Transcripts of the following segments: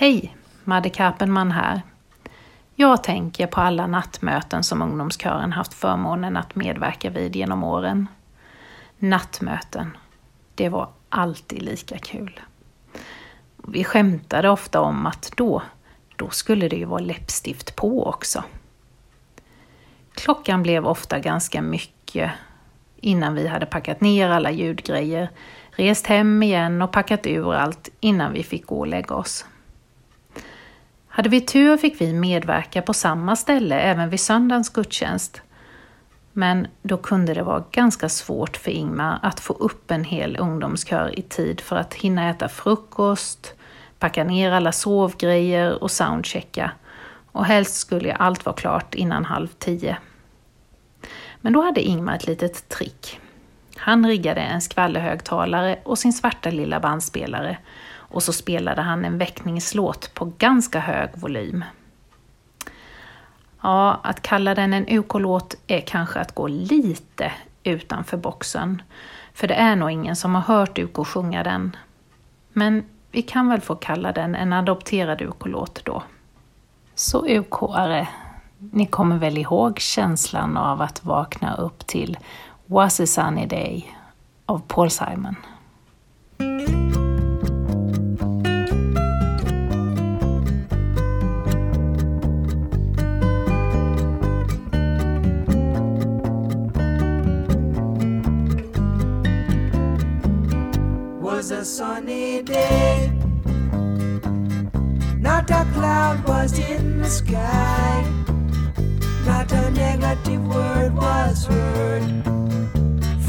Hej, Madde Karpenman här. Jag tänker på alla nattmöten som ungdomskören haft förmånen att medverka vid genom åren. Nattmöten, det var alltid lika kul. Vi skämtade ofta om att då, då skulle det ju vara läppstift på också. Klockan blev ofta ganska mycket innan vi hade packat ner alla ljudgrejer, rest hem igen och packat ur allt innan vi fick gå och lägga oss. Hade vi tur fick vi medverka på samma ställe även vid söndagens gudstjänst. Men då kunde det vara ganska svårt för Ingmar att få upp en hel ungdomskör i tid för att hinna äta frukost, packa ner alla sovgrejer och soundchecka. Och helst skulle allt vara klart innan halv tio. Men då hade Ingmar ett litet trick. Han riggade en skvallerhögtalare och sin svarta lilla bandspelare och så spelade han en väckningslåt på ganska hög volym. Ja, att kalla den en UK-låt är kanske att gå lite utanför boxen, för det är nog ingen som har hört UK sjunga den. Men vi kan väl få kalla den en adopterad UK-låt då. Så UK-are, ni kommer väl ihåg känslan av att vakna upp till Was a sunny day av Paul Simon? was a sunny day. Not a cloud was in the sky. Not a negative word was heard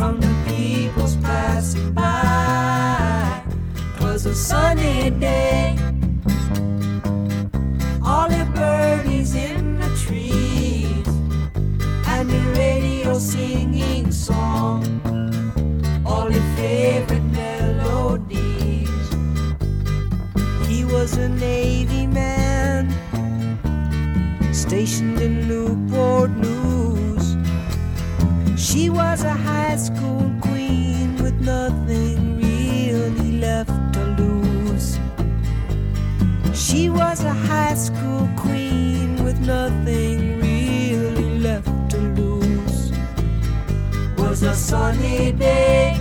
from the peoples passing by. was a sunny day. All the birdies in the trees and the radio singing song. All the favorite melodies. He was a Navy man stationed in Newport News. She was a high school queen with nothing really left to lose. She was a high school queen with nothing really left to lose. Was a sunny day.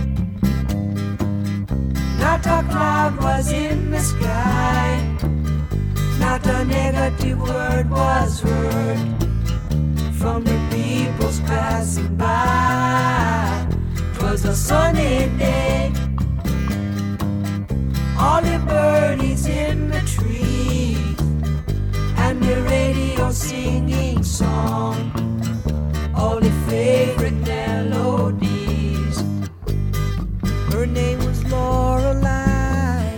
Not a cloud was in the sky. Not a negative word was heard from the peoples passing by. Singing song. All the favorite melodies. Her name was Lorelei.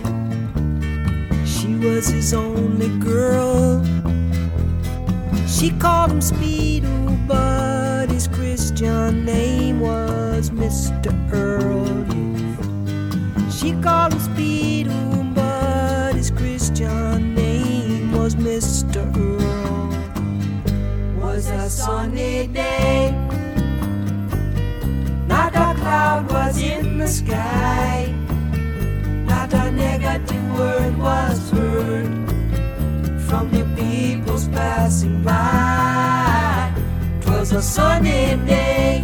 She was his only girl. She called him Speedo, but his Christian name was Mr. Earl. She called him Speedo, but his Christian name was Mr. Earl. Was a sunny day. Not a cloud was in the sky. Not a negative word was heard from the peoples passing by. by. 'Twas a sunny day.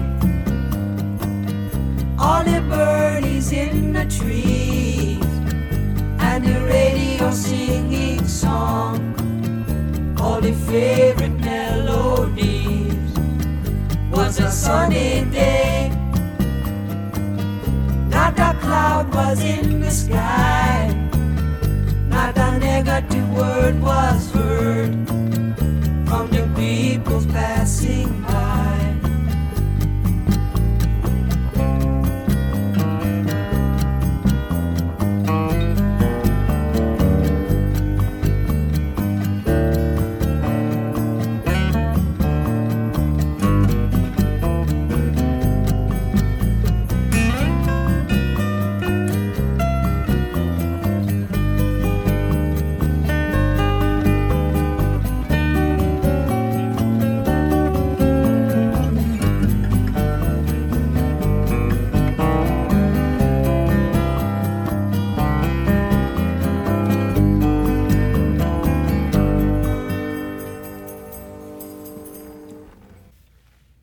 All the birdies in the trees and the radio singing song. All the favorite sunny day. Not a cloud was in the sky. Not a negative word was heard